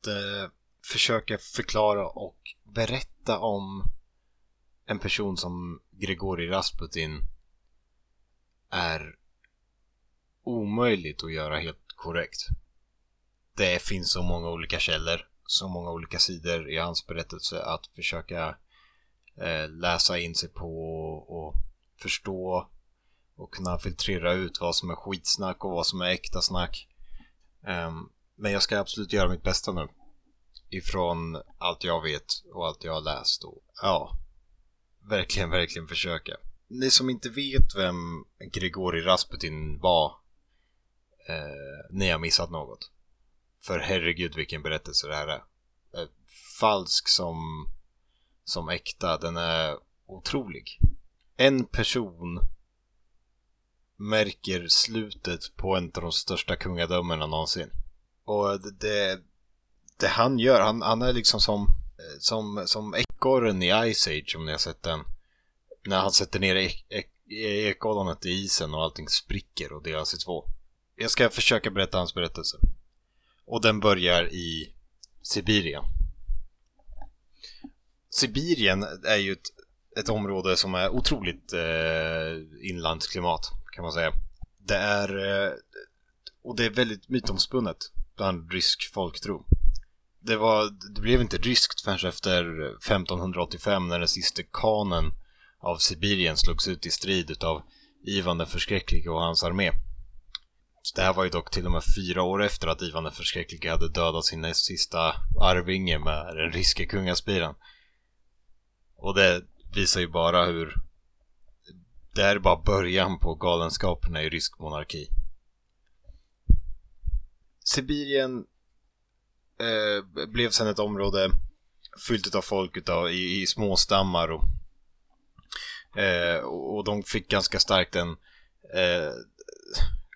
att eh, försöka förklara och berätta om en person som Grigori Rasputin är omöjligt att göra helt korrekt. Det finns så många olika källor, så många olika sidor i hans berättelse att försöka eh, läsa in sig på och förstå och kunna filtrera ut vad som är skitsnack och vad som är äkta snack. Um, men jag ska absolut göra mitt bästa nu. Ifrån allt jag vet och allt jag har läst och ja, verkligen, verkligen försöka. Ni som inte vet vem Grigori Rasputin var, eh, ni har missat något. För herregud vilken berättelse det här är. Eh, falsk som, som äkta, den är otrolig. En person märker slutet på en av de största kungadömena någonsin. Och det, det, det han gör, han, han är liksom som, som, som ekorren i Ice Age om ni har sett den. När han sätter ner ek, ek, ekollonet i isen och allting spricker och delas alltså i två. Jag ska försöka berätta hans berättelse. Och den börjar i Sibirien. Sibirien är ju ett, ett område som är otroligt eh, inlandsklimat kan man säga. Det är eh, och det är väldigt mytomspunnet bland rysk folktro. Det, var, det blev inte ryskt förrän efter 1585 när den sista kanen av Sibirien slogs ut i strid utav Ivan den förskräcklige och hans armé. Det här var ju dock till och med fyra år efter att Ivan den förskräcklige hade dödat sin näst sista arvinge med den ryske kungaspiran. Och det visar ju bara hur det här är bara början på galenskaperna i rysk monarki. Sibirien eh, blev sen ett område fyllt av folk utav, i, i småstammar och, eh, och de fick ganska starkt en eh,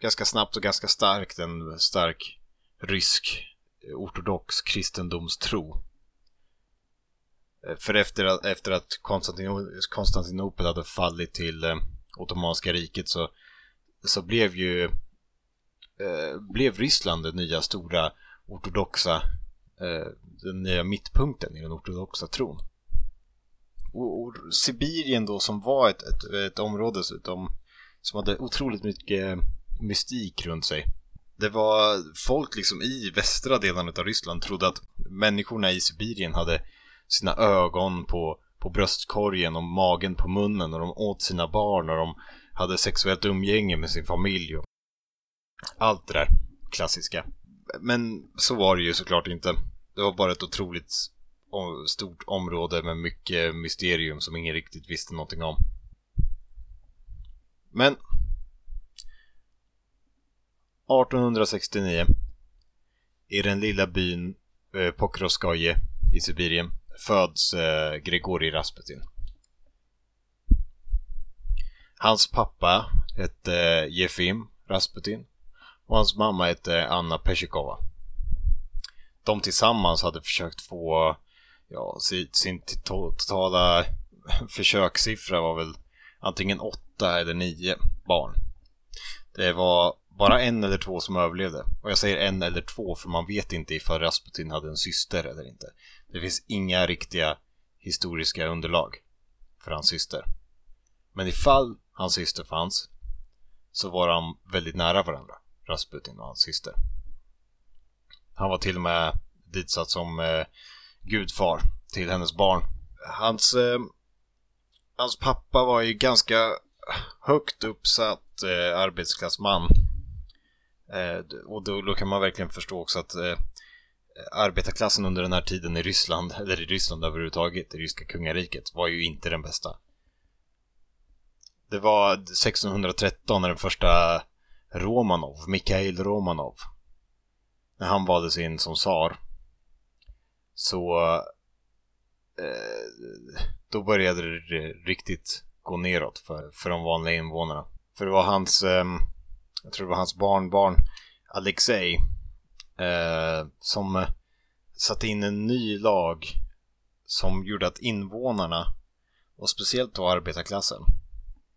ganska snabbt och ganska starkt en stark rysk ortodox kristendomstro. Eh, för efter, efter att Konstantinopel hade fallit till eh, Ottomanska riket så, så blev ju eh, blev Ryssland den nya stora ortodoxa eh, den nya mittpunkten i den ortodoxa tron. Och, och Sibirien då som var ett, ett, ett område som, som hade otroligt mycket eh, mystik runt sig. Det var folk liksom i västra delen av Ryssland trodde att människorna i Sibirien hade sina ögon på, på bröstkorgen och magen på munnen och de åt sina barn och de hade sexuellt umgänge med sin familj och allt det där klassiska. Men så var det ju såklart inte. Det var bara ett otroligt stort område med mycket mysterium som ingen riktigt visste någonting om. Men 1869 i den lilla byn eh, Pokrovskoje i Sibirien föds eh, Grigori Rasputin. Hans pappa hette eh, Jefim Rasputin och hans mamma hette Anna Peshikova. De tillsammans hade försökt få, ja, sin totala försökssiffra var väl antingen åtta eller nio barn. Det var bara en eller två som överlevde. Och jag säger en eller två för man vet inte ifall Rasputin hade en syster eller inte. Det finns inga riktiga historiska underlag för hans syster. Men ifall hans syster fanns så var de väldigt nära varandra, Rasputin och hans syster. Han var till och med ditsatt som eh, gudfar till hennes barn. Hans, eh, hans pappa var ju ganska högt uppsatt eh, arbetsklassman. Eh, och då, då, kan man verkligen förstå också att eh, arbetarklassen under den här tiden i Ryssland, eller i Ryssland överhuvudtaget, i ryska kungariket, var ju inte den bästa. Det var 1613 när den första Romanov, Mikhail Romanov, när han valdes in som tsar, så eh, då började det riktigt gå neråt för, för de vanliga invånarna. För det var hans, eh, jag tror det var hans barnbarn Alexei eh, som eh, satte in en ny lag som gjorde att invånarna, och speciellt då arbetarklassen,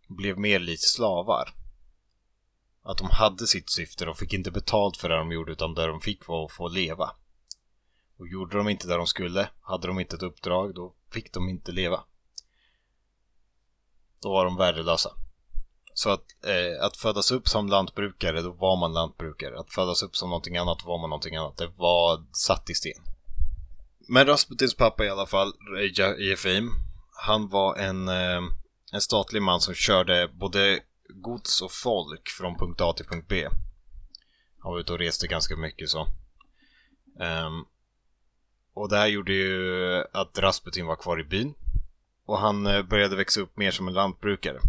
blev mer likt slavar. Att de hade sitt syfte, de fick inte betalt för det de gjorde utan det de fick var att få leva. Och gjorde de inte det de skulle, hade de inte ett uppdrag, då fick de inte leva. Då var de värdelösa. Så att, eh, att födas upp som lantbrukare, då var man lantbrukare. Att födas upp som någonting annat, var man någonting annat. Det var satt i sten. Men Rasputins pappa i alla fall, Jefim, han var en, eh, en statlig man som körde både gods och folk från punkt A till punkt B. Han var ute och reste ganska mycket så. Um, och det här gjorde ju att Rasputin var kvar i byn. Och han eh, började växa upp mer som en lantbrukare.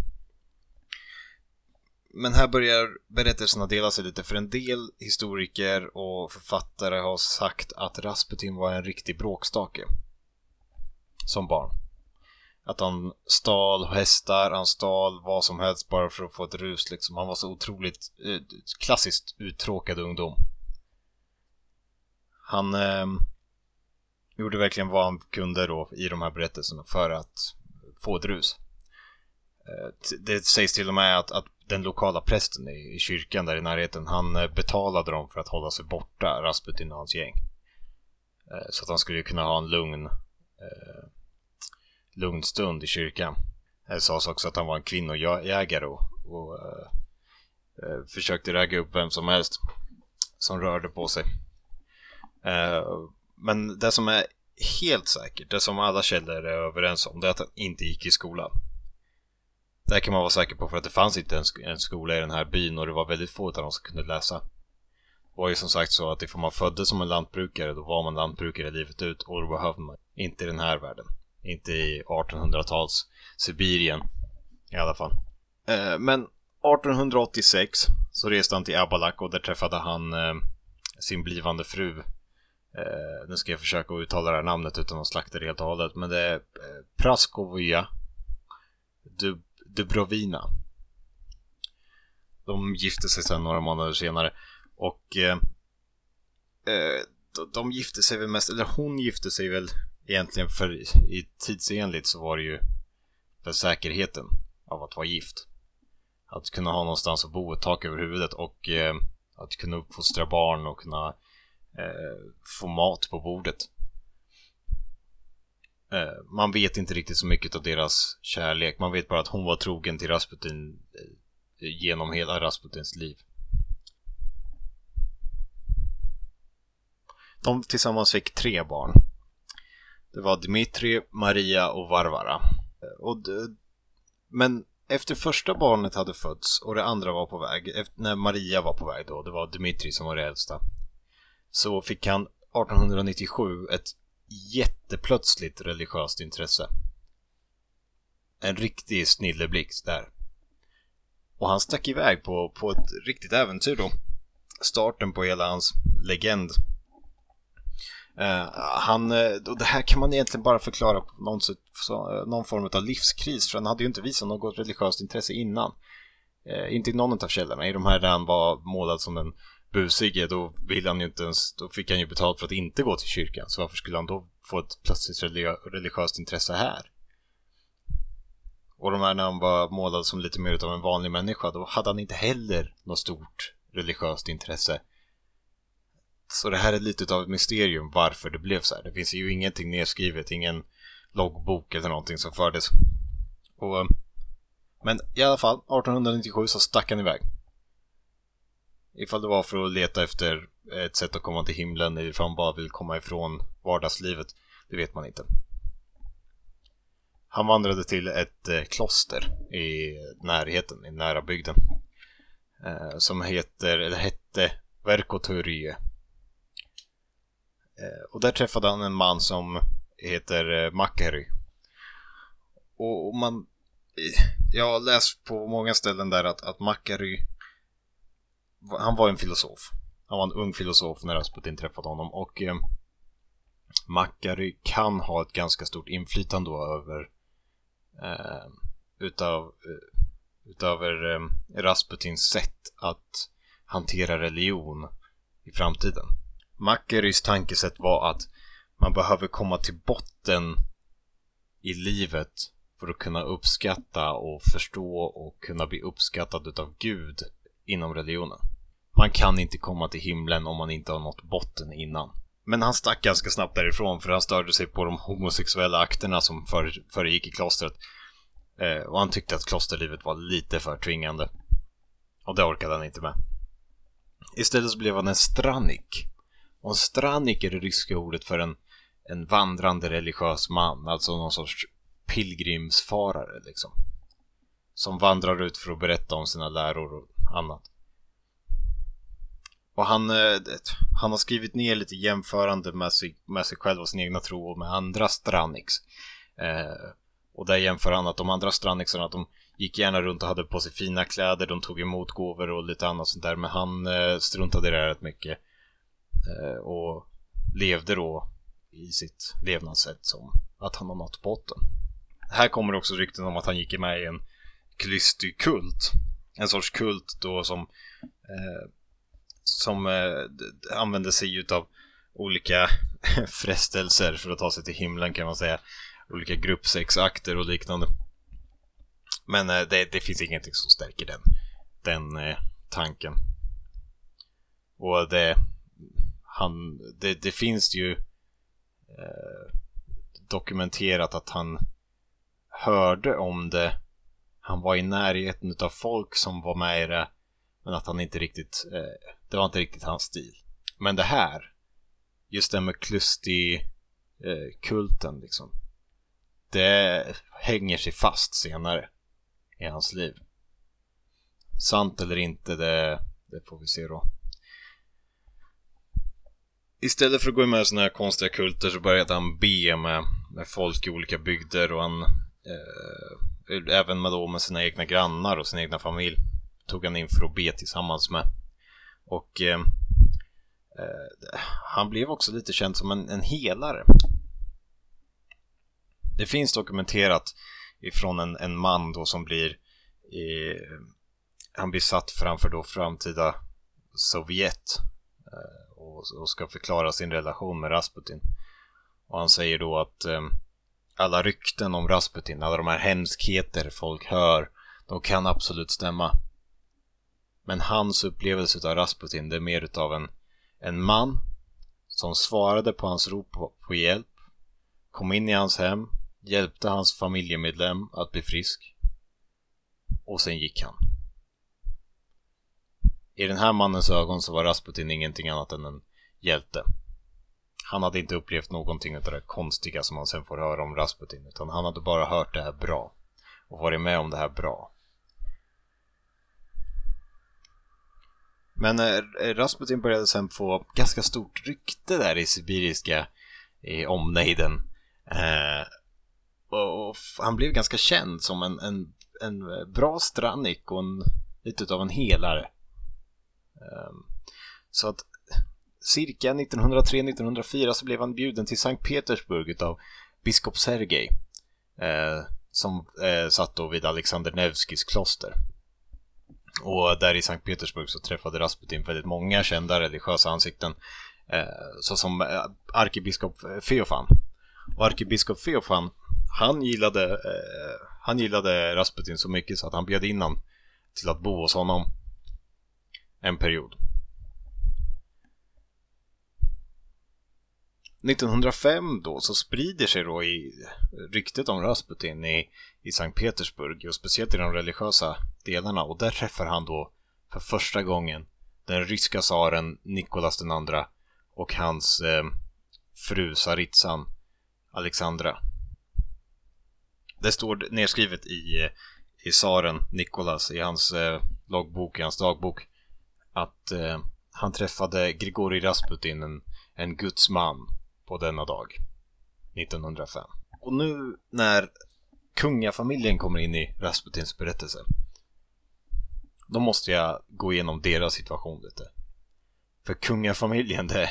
Men här börjar berättelserna dela sig lite för en del historiker och författare har sagt att Rasputin var en riktig bråkstake. Som barn. Att han stal hästar, han stal vad som helst bara för att få ett rus liksom. Han var så otroligt eh, klassiskt uttråkad ungdom. Han eh, gjorde verkligen vad han kunde då i de här berättelserna för att få ett rus. Eh, det sägs till och med att, att den lokala prästen i, i, kyrkan där i närheten, han eh, betalade dem för att hålla sig borta, Rasputin och hans gäng. Eh, så att han skulle kunna ha en lugn, eh, lugn stund i kyrkan. Det sades också att han var en kvinnojägare och, och eh, eh försökte ragga upp vem som helst som rörde på sig. Eh, men det som är helt säkert, det som alla källor är överens om, det är att han inte gick i skolan. Det kan man vara säker på för att det fanns inte en, skola i den här byn och det var väldigt få av dem som kunde läsa. Det var ju som sagt så att ifall man föddes som en lantbrukare då var man lantbrukare livet ut och då behövde man inte i den här världen. Inte i 1800-tals Sibirien i alla fall. Eh, men 1886 så reste han till Abalak och där träffade han eh, sin blivande fru. Eh, nu ska jag försöka uttala det här namnet utan att slakta det helt och hållet. Men det är eh, Praskovia Dubrovina. De gifte sig sedan några månader senare. Och eh, eh de gifte sig väl mest, eller hon gifte sig väl egentligen för i tidsenligt så var det ju för säkerheten av att vara gift. Att kunna ha någonstans att bo, ett tak över huvudet och eh, att kunna uppfostra barn och kunna eh, få mat på bordet. Eh, man vet inte riktigt så mycket av deras kärlek. Man vet bara att hon var trogen till Rasputin eh, genom hela Rasputins liv. De tillsammans fick tre barn. Det var Dmitri, Maria och Varvara. Eh, och men efter första barnet hade fötts och det andra var på väg, efter, när Maria var på väg då, det var Dmitri som var det äldsta, så fick han 1897 ett jätteplötsligt religiöst intresse. En riktig snilleblixt där. Och han stack iväg på, på ett riktigt äventyr då. Starten på hela hans legend. Uh, han, eh, och det här kan man egentligen bara förklara på någon, så, eh, någon form av livskris, för han hade ju inte visat något religiöst intresse innan. inte i någon av källorna. I de här där han var målad som en busige, då ville han ju inte ens, då fick han ju betalt för att inte gå till kyrkan. Så varför skulle han då få ett plötsligt religiöst intresse här? Och de här när han var målad som lite mer av en vanlig människa, då hade han inte heller något stort religiöst intresse. Så det här är lite av ett mysterium varför det blev så här. Det finns ju ingenting nedskrivet, ingen loggbok eller någonting som fördes. Och, men i alla fall, 1897 så stack han iväg. Ifall det var för att leta efter ett sätt att komma till himlen eller ifall han bara vill komma ifrån vardagslivet, det vet man inte. Han vandrade till ett eh, kloster i närheten, i nära bygden. Eh, som heter, eller hette Verkoturje. Eh, och där träffade han en man som heter eh, Makary. Och, man... Eh, jag har läst på många ställen där att, att Makary han var en filosof. Han var en ung filosof när Rasputin träffade honom och eh, Makary kan ha ett ganska stort inflytande över eh, utav, eh, utöver eh, Rasputins sätt att hantera religion i framtiden. Makarys tankesätt var att man behöver komma till botten i livet för att kunna uppskatta och förstå och kunna bli uppskattad utav Gud inom religionen. Man kan inte komma till himlen om man inte har nått botten innan. Men han stack ganska snabbt därifrån för han störde sig på de homosexuella akterna som föregick i klostret. Eh, och han tyckte att klosterlivet var lite för tvingande. Och det orkade han inte med. Istället så blev han en strannik. Och en stranik är det ryska ordet för en, en vandrande religiös man, alltså någon sorts pilgrimsfarare liksom. Som vandrar ut för att berätta om sina läror och annat. Och han, eh, han har skrivit ner lite jämförande med sig, med sig själv och sin egna tro och med andra straniks. Eh, och där jämför han att de andra stranixarna, att de gick gärna runt och hade på sig fina kläder, de tog emot gåvor och lite annat sånt där. Men han eh, struntade i det rätt mycket. Eh, och levde då i sitt levnadssätt som att han har nått botten. Här kommer också rykten om att han gick med i en klystig kult. En sorts kult då som eh, som eh, använde sig utav olika frestelser för att ta sig till himlen kan man säga. Olika gruppsexakter och liknande. Men eh, det, det, finns ingenting som stärker den, den eh, tanken. Och det, han, det, det finns ju eh, dokumenterat att han hörde om det. Han var i närheten av folk som var med i det. Men att han inte riktigt, eh, det var inte riktigt hans stil. Men det här, just det med Klusty-kulten eh, liksom. Det hänger sig fast senare i hans liv. Sant eller inte, det, det får vi se då. Istället för att gå med i sådana här konstiga kulter så började han be med, med folk i olika bygder och han eh, även med, då med sina egna grannar och sin egna familj tog han in för att be tillsammans med. Och eh, eh, han blev också lite känd som en, en helare. Det finns dokumenterat ifrån en, en man då som blir i, han blir satt framför då framtida Sovjet eh, och, och, ska förklara sin relation med Rasputin. Och han säger då att eh, alla rykten om Rasputin, alla de här hemskheter folk hör, de kan absolut stämma. Men hans upplevelse av Rasputin, det är mer utav en, en man som svarade på hans rop på, på hjälp, kom in i hans hem, hjälpte hans familjemedlem att bli frisk och sen gick han. I den här mannens ögon så var Rasputin ingenting annat än en hjälte. Han hade inte upplevt någonting av det konstiga som man sen får höra om Rasputin, utan han hade bara hört det här bra och varit med om det här bra. Men eh, Rasputin började sen få ganska stort rykte där i sibiriska i omnejden. Eh, och, och, han blev ganska känd som en, en, en bra strannik och en, lite utav en helare. Eh, så att cirka 1903-1904 så blev han bjuden till Sankt Petersburg utav biskop Sergej. Eh, som eh, satt då vid Alexander Nevskis kloster. Och där i Sankt Petersburg så träffade Rasputin väldigt många kända religiösa ansikten. Eh, såsom eh, Feofan. Och arkebiskop Feofan, han gillade, eh, han gillade Rasputin så mycket så att han bjöd in honom till att bo hos honom en period. 1905 då så sprider sig då i ryktet om Rasputin i, i Sankt Petersburg och speciellt i de religiösa delarna och där träffar han då för första gången den ryska tsaren Nikolas II och hans eh, fru Saritsan Alexandra. Det står nedskrivet i, eh, i tsaren Nikolas i hans eh, loggbok, i hans dagbok att eh, han träffade Grigori Rasputin, en, en gudsman på denna dag 1905. Och nu när kungafamiljen kommer in i Rasputins berättelse då måste jag gå igenom deras situation lite. För kungafamiljen, det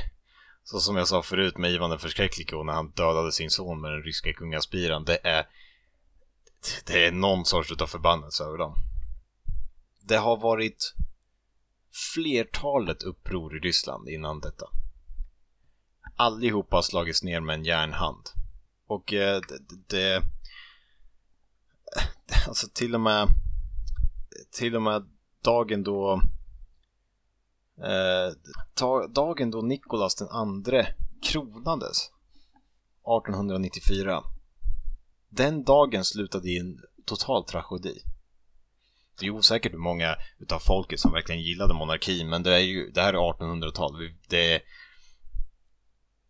så som jag sa förut med Ivan den förskräcklige och när han dödade sin son med den ryska kungaspiran, det är det är någon sorts utav förbannelse över dem. Det har varit flertalet uppror i Ryssland innan detta allihopa har slagits ner med en järnhand. Och eh, det, det, Alltså till och med Till och med dagen då eh, Dagen då Nikolas den andre kronades 1894. Den dagen slutade i en total tragedi. Det är osäkert hur många utav folket som verkligen gillade monarkin, men det är ju, det här är 1800-tal. Det,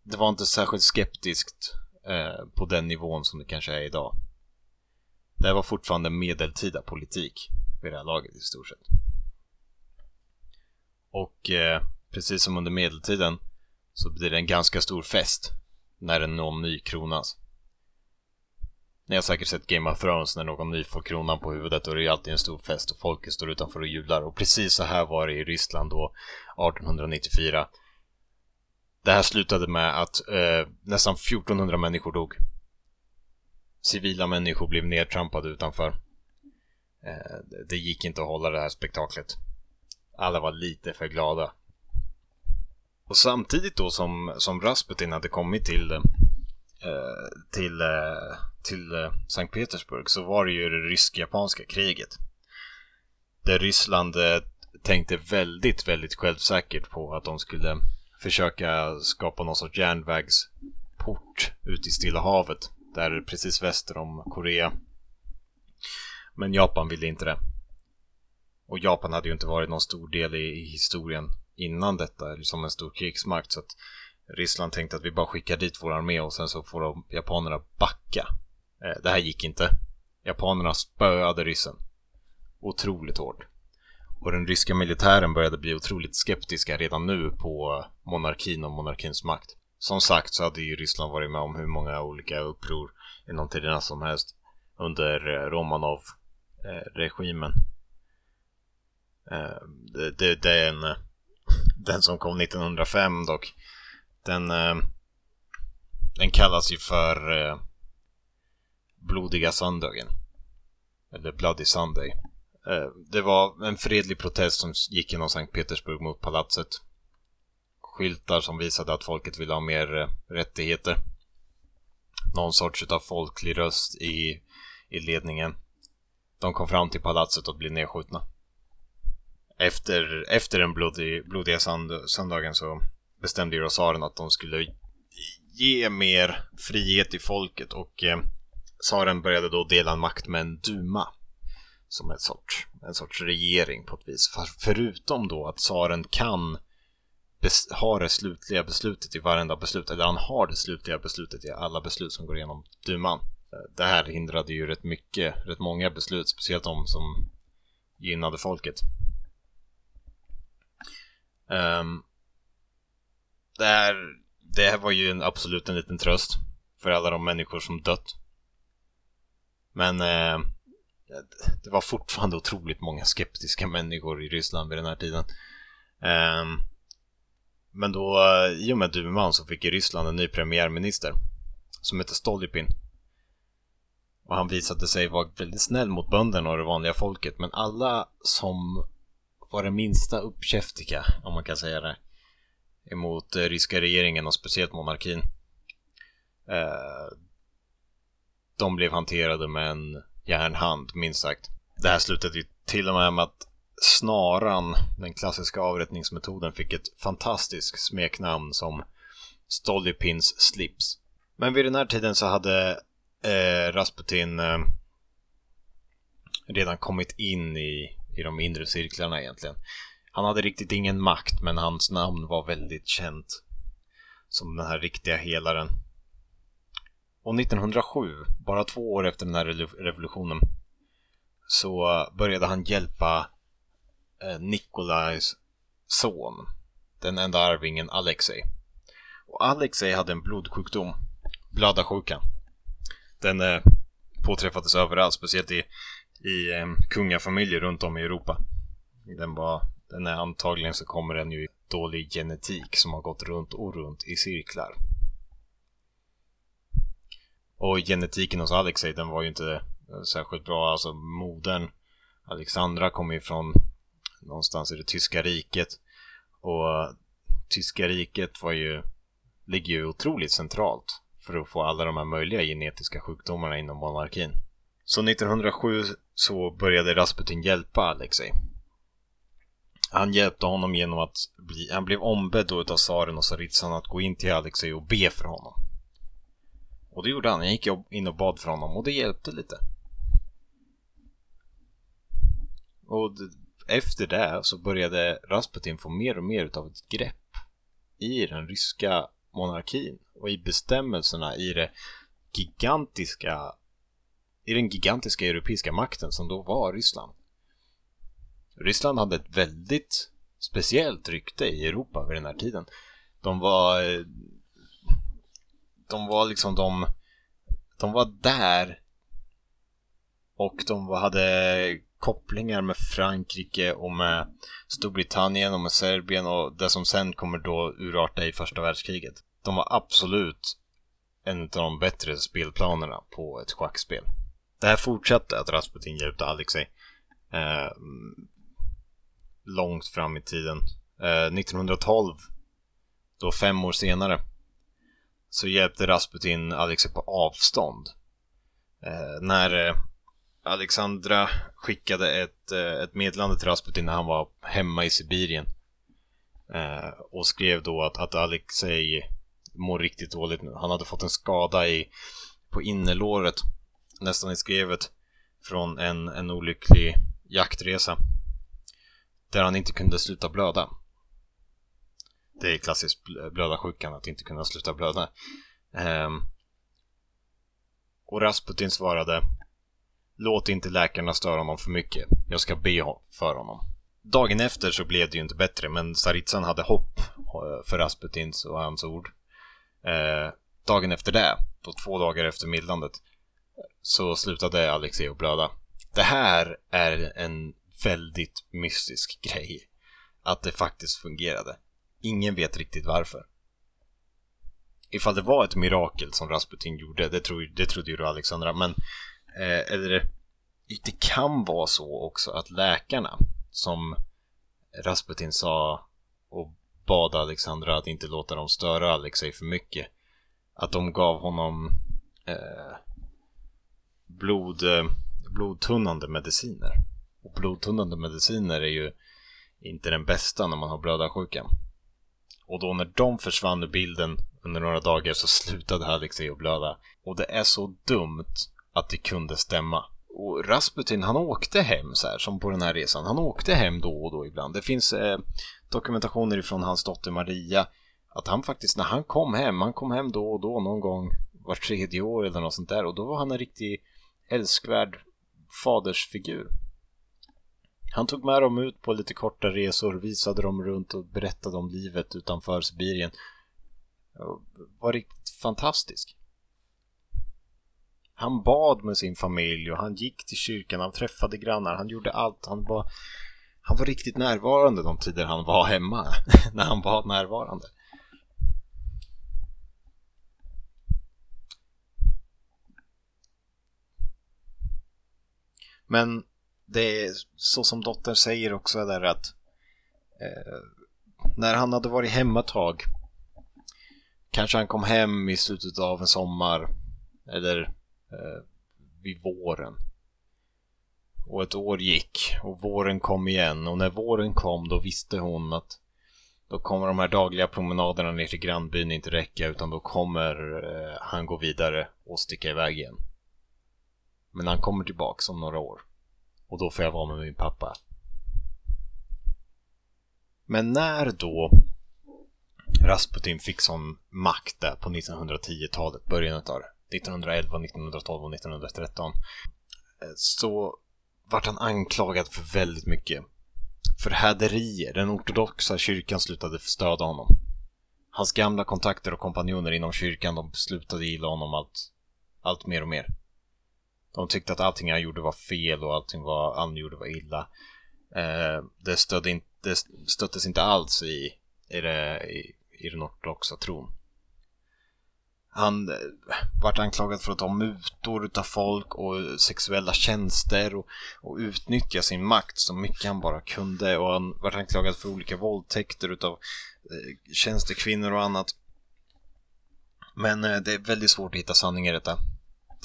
det var inte särskilt skeptiskt eh, på den nivån som det kanske är idag. Det här var fortfarande medeltida politik vid det här laget i stort sett. Och eh, precis som under medeltiden så blir det en ganska stor fest när en någon ny kronas. Ni har säkert sett Game of Thrones när någon ny får kronan på huvudet och det är alltid en stor fest och folket står utanför och jublar och precis så här var det i Ryssland då 1894. Det här slutade med att eh, nästan 1400 människor dog. Civila människor blev nedtrampade utanför. Eh, det gick inte att hålla det här spektaklet. Alla var lite för glada. Och samtidigt då som, som Rasputin hade kommit till, eh, till, eh, till eh, Sankt Petersburg så var det ju det rysk-japanska kriget. Där Ryssland eh, tänkte väldigt, väldigt självsäkert på att de skulle försöka skapa någon sorts järnvägsport ut i Stilla havet. Där precis väster om Korea. Men Japan ville inte det. Och Japan hade ju inte varit någon stor del i, i historien innan detta, som en stor krigsmakt. Så att Ryssland tänkte att vi bara skickar dit vår armé och sen så får de japanerna backa. Eh, det här gick inte. Japanerna spöade ryssen. Otroligt hårt. Och den ryska militären började bli otroligt skeptiska redan nu på monarkin och monarkins makt. Som sagt så hade ju Ryssland varit med om hur många olika uppror inom tiderna som helst under eh, Romanov-regimen. Eh, eh, det, det, är en den som kom 1905 dock, den, den kallas ju för Blodiga söndagen. Eller Bloody Sunday. Eh, det var en fredlig protest som gick genom Sankt Petersburg mot palatset. Skyltar som visade att folket ville ha mer eh, rättigheter. Någon sorts av folklig röst i, i ledningen. De kom fram till palatset och blev nedskjutna efter, efter den blodig, blodiga sand, söndagen så bestämde ju tsaren att de skulle ge mer frihet till folket och eh, tsaren började då dela makt med en duma. Som en sorts, en sorts regering på ett vis. För, förutom då att tsaren kan ha det slutliga beslutet i varenda beslut, eller han har det slutliga beslutet i alla beslut som går igenom duman. Det här hindrade ju rätt mycket, rätt många beslut, speciellt de som gynnade folket. Um, det, här, det här var ju en, absolut en liten tröst för alla de människor som dött. Men eh, Eh, det var fortfarande otroligt många skeptiska människor i Ryssland vid den här tiden. Ehm, men då, eh, i och med Duman så fick Ryssland en ny premiärminister som hette Stolypin. Och han visade sig vara väldigt snäll mot bönderna och det vanliga folket, men alla som var det minsta uppkäftiga, om man kan säga det, emot eh, ryska regeringen och speciellt monarkin. De blev hanterade med en järnhand, minst sagt. Det här slutade ju till och med med att snaran, den klassiska avrättningsmetoden, fick ett fantastiskt smeknamn som Stolypins slips. Men vid den här tiden så hade eh, Rasputin eh, redan kommit in i i de inre cirklarna egentligen. Han hade riktigt ingen makt, men hans namn var väldigt känt. Som den här riktiga helaren. Och 1907, bara två år efter den här revolutionen, så började han hjälpa eh, Nikolajs son, den enda arvingen Alexei. Och Alexei hade en blodsjukdom, blödarsjukan. Den eh, påträffades överallt, speciellt i i eh, kungafamiljer runt om i Europa. Den, var, den är antagligen så kommer den ju i dålig genetik som har gått runt och runt i cirklar. Och genetiken hos Alexei den var ju inte eh, särskilt bra. Alltså modern Alexandra kom ju från någonstans i det tyska riket. Och eh, tyska riket var ju, ligger ju otroligt centralt för att få alla de här möjliga genetiska sjukdomarna inom monarkin. Så 1907 så började Rasputin hjälpa Alexei. Han hjälpte honom genom att bli, han blev ombedd då utav tsaren och tsaritsan att gå in till Alexej och be för honom. Och det gjorde han. Jag gick in och bad för honom och det hjälpte lite. Och efter det så började Rasputin få mer och mer utav ett grepp i den ryska monarkin och i bestämmelserna i det gigantiska i den gigantiska europeiska makten som då var Ryssland. Ryssland hade ett väldigt speciellt rykte i Europa vid den här tiden. De var eh, de var liksom de de var där och de hade kopplingar med Frankrike och med Storbritannien och med Serbien och det som sen kommer då urarta i första världskriget. De var absolut en av de bättre spelplanerna på ett schackspel. Det här fortsatte att Rasputin hjälpte Alexej eh, långt fram i tiden. Eh, 1912, då fem år senare, så hjälpte Rasputin Alexej på avstånd. Eh, när eh, Alexandra skickade ett, eh, ett meddelande till Rasputin när han var hemma i Sibirien. Eh, och skrev då att, att Alexej mår riktigt dåligt nu. Han hade fått en skada i, på innerlåret, nästan i skrevet, från en, en olycklig jaktresa. Där han inte kunde sluta blöda. Det är klassiskt blödarsjukan, att inte kunna sluta blöda. Um, och Rasputin svarade Låt inte läkarna störa honom för mycket. Jag ska be för honom. Dagen efter så blev det ju inte bättre, men Saritsan hade hopp eh, för Rasputins och hans ord. Eh, dagen efter det, då två dagar efter mildrandet, så slutade Alexei att blöda. Det här är en väldigt mystisk grej. Att det faktiskt fungerade. Ingen vet riktigt varför. Ifall det var ett mirakel som Rasputin gjorde, det, tro, det trodde ju du Alexandra, men Eh, eller det kan vara så också att läkarna som Rasputin sa och bad Alexandra att inte låta dem störa Alexej för mycket. Att de gav honom eh, blod, eh, blodtunnande mediciner. Och blodtunnande mediciner är ju inte den bästa när man har blödarsjuka. Och då när de försvann ur bilden under några dagar så slutade Alexei att blöda. Och det är så dumt att det kunde stämma. Och Rasputin, han åkte hem så här, som på den här resan. Han åkte hem då och då ibland. Det finns eh, dokumentationer ifrån hans dotter Maria. Att han faktiskt, när han kom hem, han kom hem då och då någon gång var tredje år eller något sånt där. Och då var han en riktig älskvärd fadersfigur. Han tog med dem ut på lite korta resor, visade dem runt och berättade om livet utanför Sibirien. Var riktigt fantastisk. Han bad med sin familj och han gick till kyrkan, han träffade grannar, han gjorde allt. Han var, han var riktigt närvarande de tider han var hemma, när han var närvarande. Men det är så som dottern säger också där att eh, när han hade varit hemma ett tag kanske han kom hem i slutet av en sommar eller eh, vid våren. Och ett år gick och våren kom igen och när våren kom då visste hon att då kommer de här dagliga promenaderna ner till grannbyn inte räcka utan då kommer eh, han gå vidare och sticka iväg igen. Men han kommer tillbaks om några år. Och då får jag vara med min pappa. Men när då Rasputin fick sån makt där på 1910-talet, början av 1911, 1912 och 1913 eh, så vart han anklagad för väldigt mycket. För häderier. Den ortodoxa kyrkan slutade stödja honom. Hans gamla kontakter och kompanjoner inom kyrkan, de slutade gilla honom allt, allt mer och mer. De tyckte att allting han gjorde var fel och allting var, han gjorde var illa. Eh, det, stödde in, det stöttes inte alls i, i, det, i, i den ortodoxa tron. Han eh, vart anklagad för att ta mutor utav folk och sexuella tjänster och, och utnyttja sin makt så mycket han bara kunde och han vart anklagad för olika våldtäkter utav eh, tjänstekvinnor och annat. Men eh, det är väldigt svårt att hitta sanning i detta.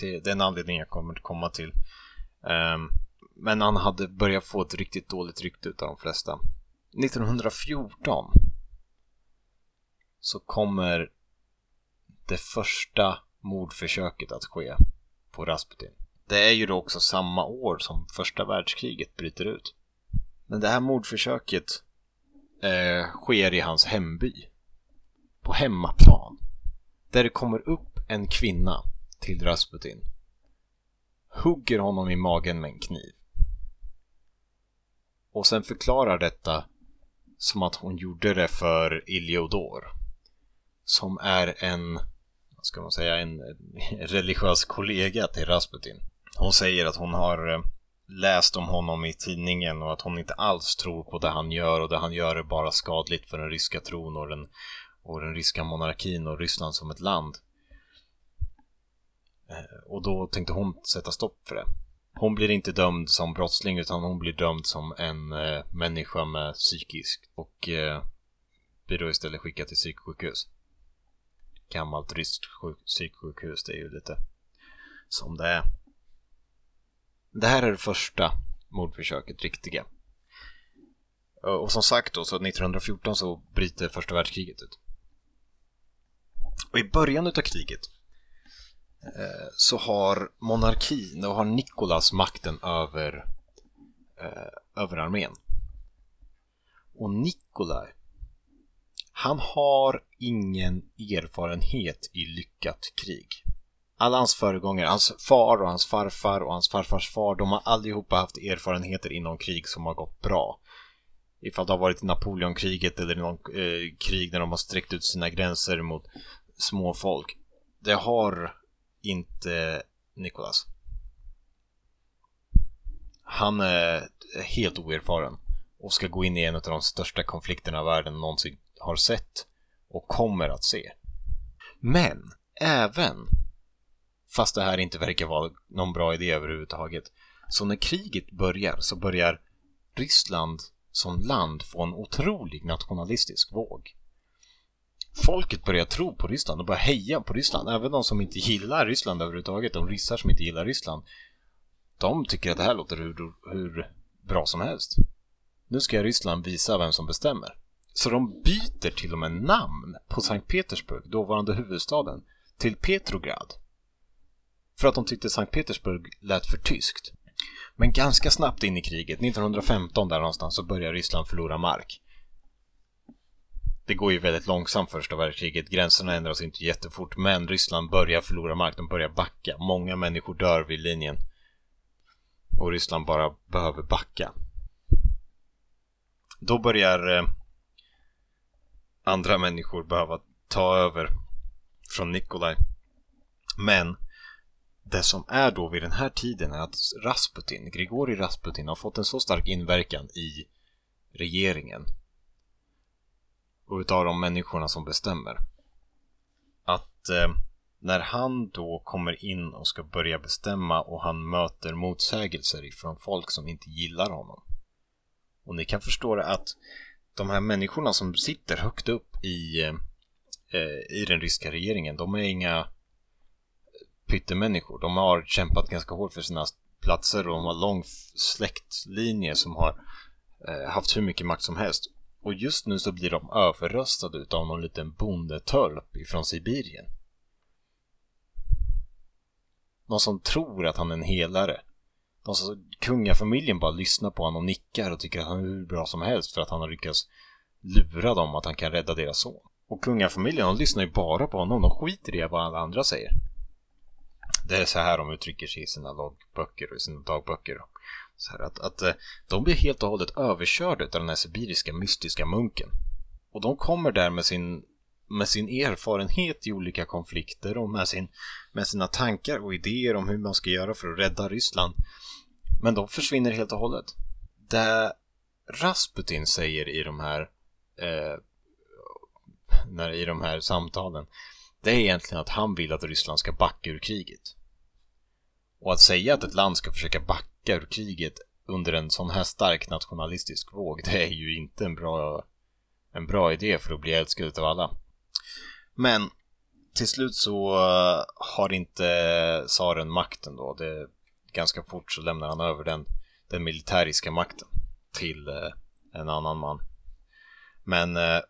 Det, det är en anledning jag kommer att komma till. Um, men han hade börjat få ett riktigt dåligt rykte utav de flesta. 1914 så kommer det första mordförsöket att ske på Rasputin. Det är ju då också samma år som första världskriget bryter ut. Men det här mordförsöket eh, sker i hans hemby. På hemmaplan. Där det kommer upp en kvinna till Rasputin. Hugger honom i magen med en kniv. Och sen förklarar detta som att hon gjorde det för Iliodor. Som är en, vad ska man säga, en religiös kollega till Rasputin. Hon säger att hon har eh, läst om honom i tidningen och att hon inte alls tror på det han gör och det han gör är bara skadligt för den ryska tron och den, och den ryska monarkin och Ryssland som ett land. Eh, och då tänkte hon sätta stopp för det. Hon blir inte dömd som brottsling utan hon blir dömd som en eh, människa med psykisk och eh, blir då istället skickad till psyksjukhus. Gammalt ryskt psyksjukhus, det är ju lite som det är. Det här är det första mordförsöket, riktiga. Eh, och som sagt då, så 1914 så bryter första världskriget ut. Och i början av kriget Eh, så har monarkin och har Nikolas makten över, eh, över armén. Och Nikolaj, han har ingen erfarenhet i lyckat krig alla hans föregångare, hans far och hans farfar och hans farfars far, de har allihopa haft erfarenheter inom krig som har gått bra. Ifall det har varit Napoleonkriget eller någon eh, krig där de har sträckt ut sina gränser mot små folk. Det har inte Nicholas. Han är helt oerfaren och ska gå in i en av de största konflikterna världen någonsin har sett och kommer att se. Men även Fast det här inte verkar vara någon bra idé överhuvudtaget. Så när kriget börjar så börjar Ryssland som land få en otrolig nationalistisk våg. Folket börjar tro på Ryssland och börjar heja på Ryssland. Även de som inte gillar Ryssland överhuvudtaget, de ryssar som inte gillar Ryssland. De tycker att det här låter hur, hur bra som helst. Nu ska Ryssland visa vem som bestämmer. Så de byter till och med namn på Sankt Petersburg, dåvarande huvudstaden, till Petrograd. För att de tyckte Sankt Petersburg lät för tyskt. Men ganska snabbt in i kriget, 1915 där någonstans, så börjar Ryssland förlora mark. Det går ju väldigt långsamt första världskriget, gränserna ändras inte jättefort, men Ryssland börjar förlora mark, de börjar backa. Många människor dör vid linjen. Och Ryssland bara behöver backa. Då börjar eh, andra människor behöva ta över från Nikolaj. Men det som är då vid den här tiden är att Rasputin, Grigori Rasputin, har fått en så stark inverkan i regeringen och utav de människorna som bestämmer att eh, när han då kommer in och ska börja bestämma och han möter motsägelser ifrån folk som inte gillar honom och ni kan förstå det att de här människorna som sitter högt upp i, eh, eh i den ryska regeringen, de är inga pyttemänniskor. De har kämpat ganska hårt för sina platser och de har lång släktlinje som har eh, haft hur mycket makt som helst. Och just nu så blir de överröstade utav någon liten bondetölp ifrån Sibirien. Någon som tror att han är en helare. Någon som, kungafamiljen bara lyssnar på honom och nickar och tycker att han är hur bra som helst för att han har lyckats lura dem att han kan rädda deras son. Och kungafamiljen, de lyssnar ju bara på honom. De skiter i vad alla andra säger. Det är så här de uttrycker sig i sina loggböcker och i sina dagböcker. Så här att, att eh, de blir helt och hållet överkörda av den här sibiriska mystiska munken. Och de kommer där med sin, med sin erfarenhet i olika konflikter och med, sin, med sina tankar och idéer om hur man ska göra för att rädda Ryssland. Men de försvinner helt och hållet. Det Rasputin säger i de här eh, när, i de här samtalen det är egentligen att han vill att Ryssland ska backa ur kriget. Och att säga att ett land ska försöka backa ur kriget under en sån här stark nationalistisk våg, det är ju inte en bra, en bra idé för att bli älskad av alla. Men till slut så eh, har inte tsaren makten då. Det, ganska fort så lämnar han över den, den militäriska makten till eh, en annan man. Men eh,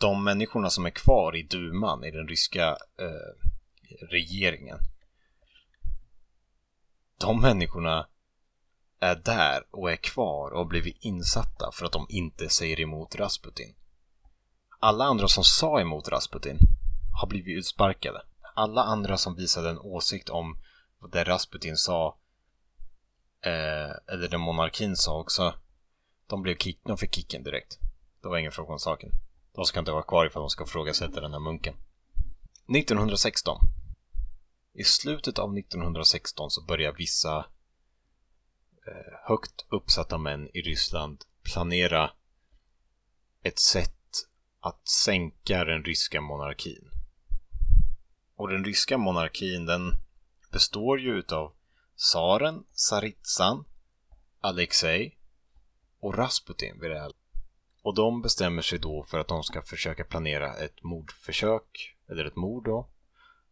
de människorna som är kvar i duman, i den ryska eh, regeringen. De människorna är där och är kvar och har blivit insatta för att de inte säger emot Rasputin. Alla andra som sa emot Rasputin har blivit utsparkade. Alla andra som visade en åsikt om det Rasputin sa, eh, eller det monarkin sa också, de, blev kick, de fick kicken direkt. Det var ingen fråga om saken. De ska inte vara kvar ifall de ska frågasätta den här munken. 1916. I slutet av 1916 så börjar vissa eh, högt uppsatta män i Ryssland planera ett sätt att sänka den ryska monarkin. Och den ryska monarkin den består ju utav tsaren, Saritsan, Alexej och Rasputin vid det här. Och de bestämmer sig då för att de ska försöka planera ett mordförsök, eller ett mord då,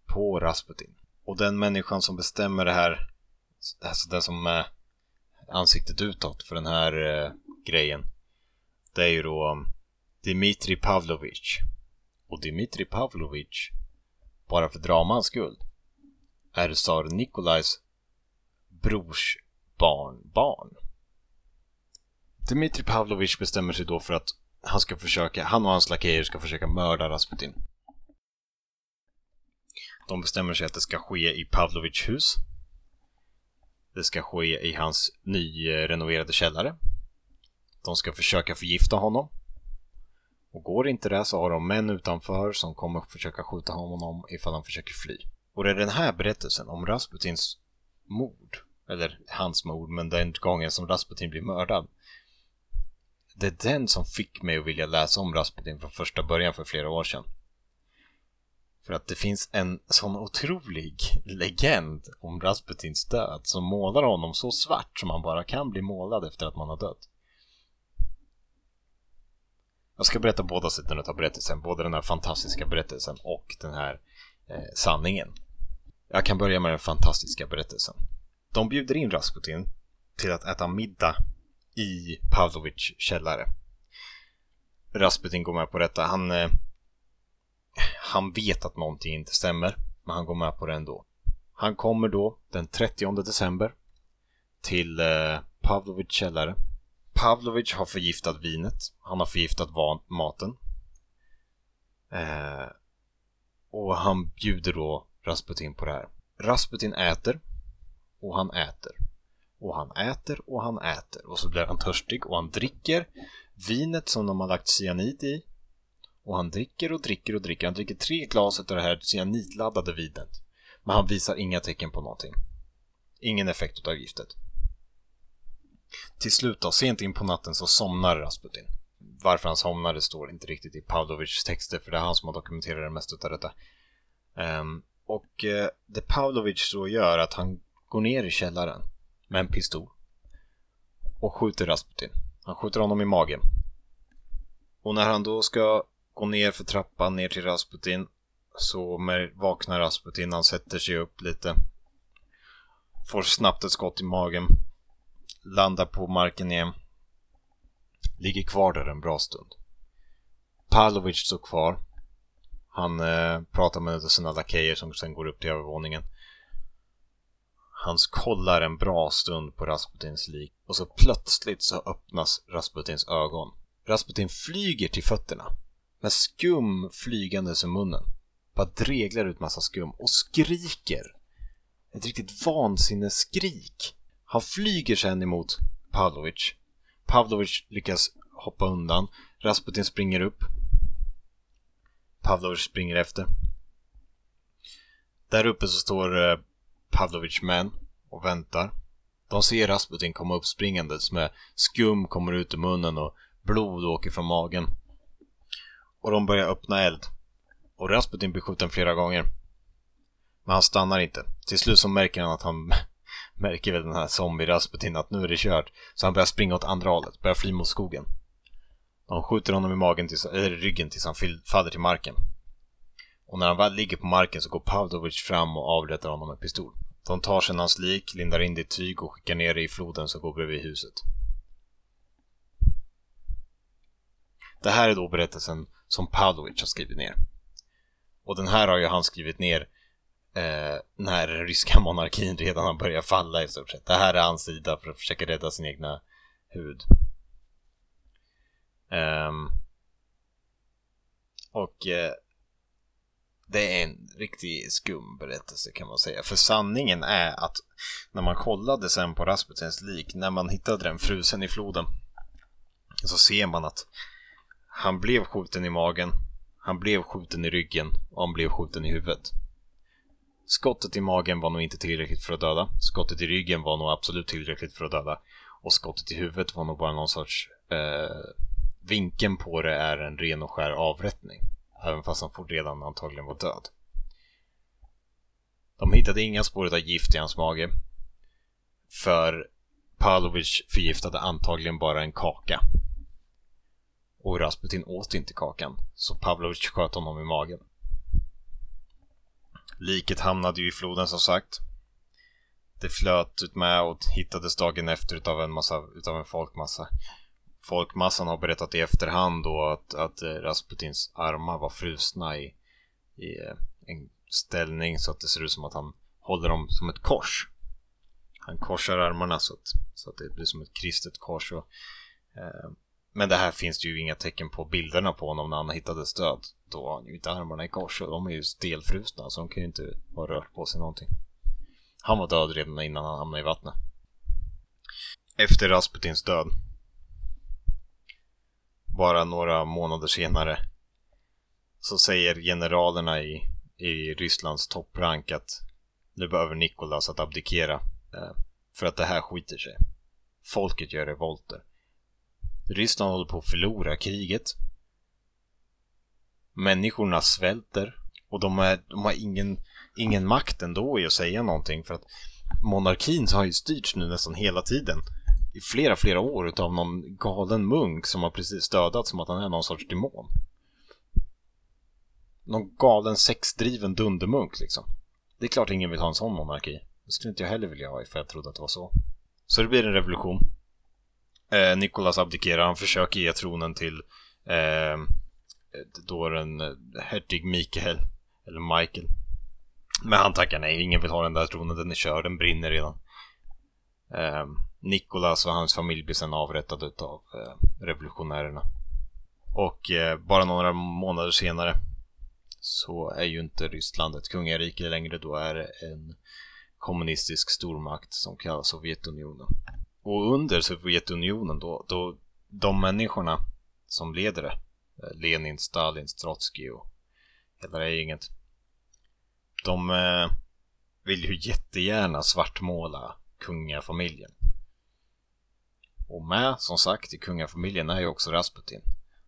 på Rasputin. Och den människan som bestämmer det här, alltså den som är ansiktet utåt för den här eh, grejen, det är ju då um, Dmitrij Pavlovich. Och Dmitrij Pavlovich, bara för dramans skull, är tsar Nikolajs brors barnbarn. Dmitri Pavlovich bestämmer sig då för att han ska försöka, han och hans lakejer ska försöka mörda Rasputin. De bestämmer sig att det ska ske i Pavlovichs hus. Det ska ske i hans nyrenoverade källare. De ska försöka förgifta honom. Och går inte det så har de män utanför som kommer försöka skjuta honom ifall han försöker fly. Och det är den här berättelsen om Rasputins mord, eller hans mord, men den gången som Rasputin blir mördad. Det är den som fick mig att vilja läsa om Rasputin från första början för flera år sedan. För att det finns en sån otrolig legend om Rasputins död som målar honom så svart som man bara kan bli målad efter att man har dött. Jag ska berätta båda sidorna av berättelsen, både den här fantastiska berättelsen och den här eh, sanningen. Jag kan börja med den fantastiska berättelsen. De bjuder in Rasputin till att äta middag i Pavlovichs källare. Rasputin går med på detta. Han, eh, han vet att någonting inte stämmer, men han går med på det ändå. Han kommer då den 30 december till eh, Pavlovic källare Pavlovich har förgiftat vinet. Han har förgiftat maten. Eh, och han bjuder då Rasputin på det här. Rasputin äter. Och han äter. Och han äter och han äter. Och så blir han törstig och han dricker vinet som de har lagt cyanid i. Och han dricker och dricker och dricker. Han dricker tre glas av det här cyanidladdade vinet. Men han visar inga tecken på någonting. Ingen effekt av giftet. Till slut då, sent in på natten så somnar Rasputin. Varför han somnade står inte riktigt i Pavlovichs texter, för det är han som har dokumenterat det mesta av detta. Um, och uh, det Pavlovich så gör att han går ner i källaren med en pistol och skjuter Rasputin. Han skjuter honom i magen. Och när han då ska gå ner för trappan ner till Rasputin så vaknar Rasputin, han sätter sig upp lite. Får snabbt ett skott i magen landar på marken igen. Ligger kvar där en bra stund. Pavlovic står kvar. Han eh, pratar med sina lakejer som sen går upp till övervåningen. Han kollar en bra stund på Rasputins lik och så plötsligt så öppnas Rasputins ögon. Rasputin flyger till fötterna med skum flygandes ur munnen. Bara dreglar ut massa skum och skriker. Ett riktigt vansinneskrik. Han flyger sen emot Pavlovic. Pavlovic lyckas hoppa undan. Rasputin springer upp. Pavlovic springer efter. Där uppe så står eh, Pavlovic män och väntar. De ser Rasputin komma upp springandes med skum kommer ut ur munnen och blod åker från magen. Och de börjar öppna eld. Och Rasputin blir skjuten flera gånger. Men han stannar inte. Till slut så märker han att han märker väl den här zombie-Rasputin att nu är det kört. Så han börjar springa åt andra hållet, börjar fly mot skogen. De skjuter honom i magen tills, eller ryggen tills han faller till marken. Och när han väl ligger på marken så går Pavlovic fram och avrättar honom med pistol. De tar sedan hans lik, lindar in det i tyg och skickar ner det i floden som går bredvid huset. Det här är då berättelsen som Pavlovich har skrivit ner. Och den här har ju han skrivit ner eh, när den ryska monarkin redan har börjat falla i stort sett. Det här är hans sida för att försöka rädda sin egna hud. Um, och eh, det är en riktigt skum berättelse kan man säga. För sanningen är att när man kollade sen på Rasputins lik, när man hittade den frusen i floden, så ser man att han blev skjuten i magen, han blev skjuten i ryggen och han blev skjuten i huvudet. Skottet i magen var nog inte tillräckligt för att döda. Skottet i ryggen var nog absolut tillräckligt för att döda. Och skottet i huvudet var nog bara någon sorts... Eh, vinkeln på det är en ren och skär avrättning. Även fast han redan antagligen var död. De hittade inga spår av gift i hans mage. För Pavlovich förgiftade antagligen bara en kaka. Rasputin åt inte kakan, så Pavlovich sköt honom i magen. Liket hamnade ju i floden som sagt. Det flöt ut med och hittades dagen efter utav en massa, utav en folkmassa. Folkmassan har berättat i efterhand då att, att eh, Rasputins armar var frusna i, i eh, en ställning så att det ser ut som att han håller dem som ett kors. Han korsar armarna så att, så att det blir som ett kristet kors. Och, eh, men det här finns det ju inga tecken på bilderna på honom när han hittades död. Då har han ju inte armarna i kors och de är ju stelfrusna så de kan ju inte ha rört på sig någonting. Han var död redan innan han hamnade i vattnet. Efter Rasputins död. Bara några månader senare. Så säger generalerna i, i Rysslands topprank att nu behöver Nikolas att abdikera. Eh, för att det här skiter sig. Folket gör revolter. Ryssland håller på att förlora kriget. Människorna svälter och de, är, de har ingen, ingen makt ändå i att säga någonting för att monarkin har ju styrts nu nästan hela tiden i flera, flera år utav någon galen munk som har precis dödat som att han är någon sorts demon. Någon galen sexdriven dundermunk liksom. Det är klart ingen vill ha en sån monarki. Det skulle inte jag heller vilja ha ifall jag trodde att det var så. Så det blir en revolution. Eh, Nikolas abdikerar, han försöker ge tronen till eh, då den eh, hertig Mikael, eller Michael. Men han tackar nej, ingen vill ha den där tronen, den är körd, den brinner redan. Eh, Nikolas och hans familj blir sen avrättade av eh, revolutionärerna. Och eh, bara några månader senare så är ju inte Ryssland ett kungarike längre, då är det en kommunistisk stormakt som kallas Sovjetunionen. Och under Sovjetunionen då, då de människorna som leder det, eh, Lenin, Stalin, Trotskij och hela det gänget. De eh, vill ju jättegärna svartmåla kungafamiljen. Och med, som sagt, i kungafamiljen är ju också Rasputin.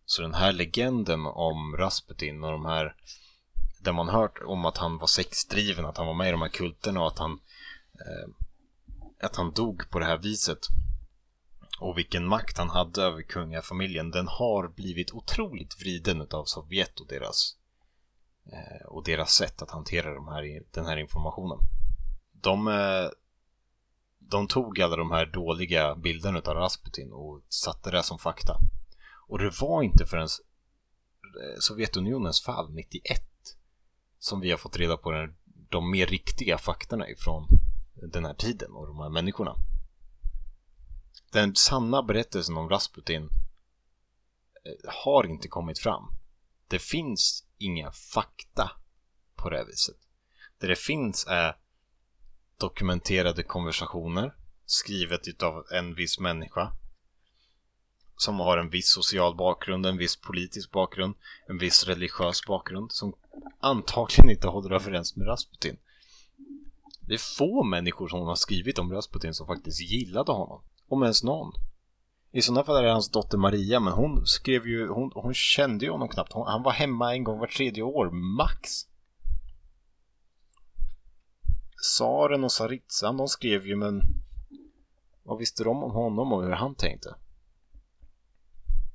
Så den här legenden om Rasputin och de här där man hört om att han var sexdriven, att han var med i de här kulterna och att han eh, att han dog på det här viset och vilken makt han hade över kungafamiljen, den har blivit otroligt vriden av Sovjet och deras eh, och deras sätt att hantera de här, den här informationen. De, eh, de tog alla de här dåliga bilderna av Rasputin och satte det som fakta. Och det var inte förrän eh, Sovjetunionens fall 91 som vi har fått reda på den, de mer riktiga faktorna ifrån den här tiden och de här människorna. Den sanna berättelsen om Rasputin eh, har inte kommit fram. Det finns inga fakta på det viset. Det det finns är dokumenterade konversationer skrivet utav en viss människa som har en viss social bakgrund, en viss politisk bakgrund, en viss religiös bakgrund som antagligen inte håller överens med Rasputin. Det är få människor som har skrivit om Rasputin som faktiskt gillade honom. Om ens någon. I sådana fall är det hans dotter Maria, men hon skrev ju, hon, hon kände ju honom knappt. Hon, han var hemma en gång var tredje år, max. Saren och Saritsan, de skrev ju, men vad visste de om honom och hur han tänkte?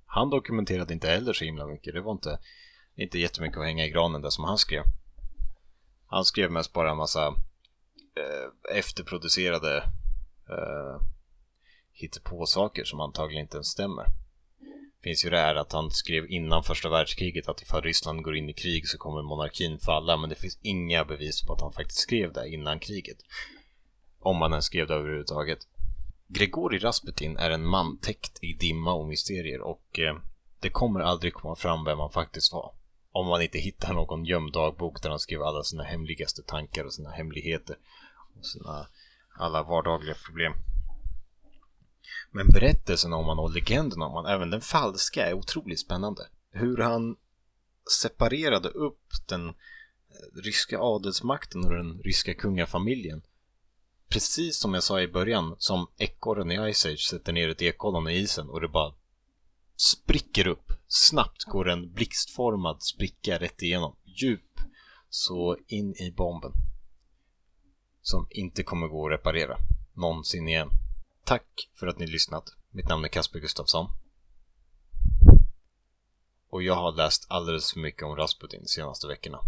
Han dokumenterade inte heller så himla mycket. Det var inte, inte jättemycket att hänga i granen där som han skrev. Han skrev mest bara en massa eh, efterproducerade eh, hittepå saker som antagligen inte ens stämmer. finns ju det här att han skrev innan första världskriget att ifall Ryssland går in i krig så kommer monarkin falla, men det finns inga bevis på att han faktiskt skrev det innan kriget. Om han ens skrev det överhuvudtaget. Grigori Rasputin är en man täckt i dimma och mysterier och eh, det kommer aldrig komma fram vem han faktiskt var. Om man inte hittar någon gömd dagbok där han skrev alla sina hemligaste tankar och sina hemligheter. Och sina alla vardagliga problem. Men berättelsen om han och legenden om han, även den falska, är otroligt spännande. Hur han separerade upp den eh, ryska adelsmakten och den ryska kungafamiljen. Precis som jag sa i början, som ekorren i Ice Age sätter ner ett ekollon i isen och det bara spricker upp. Snabbt går en blixtformad spricka rätt igenom. Djup. Så in i bomben. Som inte kommer gå att reparera. Någonsin igen. Tack för att ni lyssnat. Mitt namn är Kasper Gustafsson. Och jag har läst alldeles för mycket om Rasputin de senaste veckorna.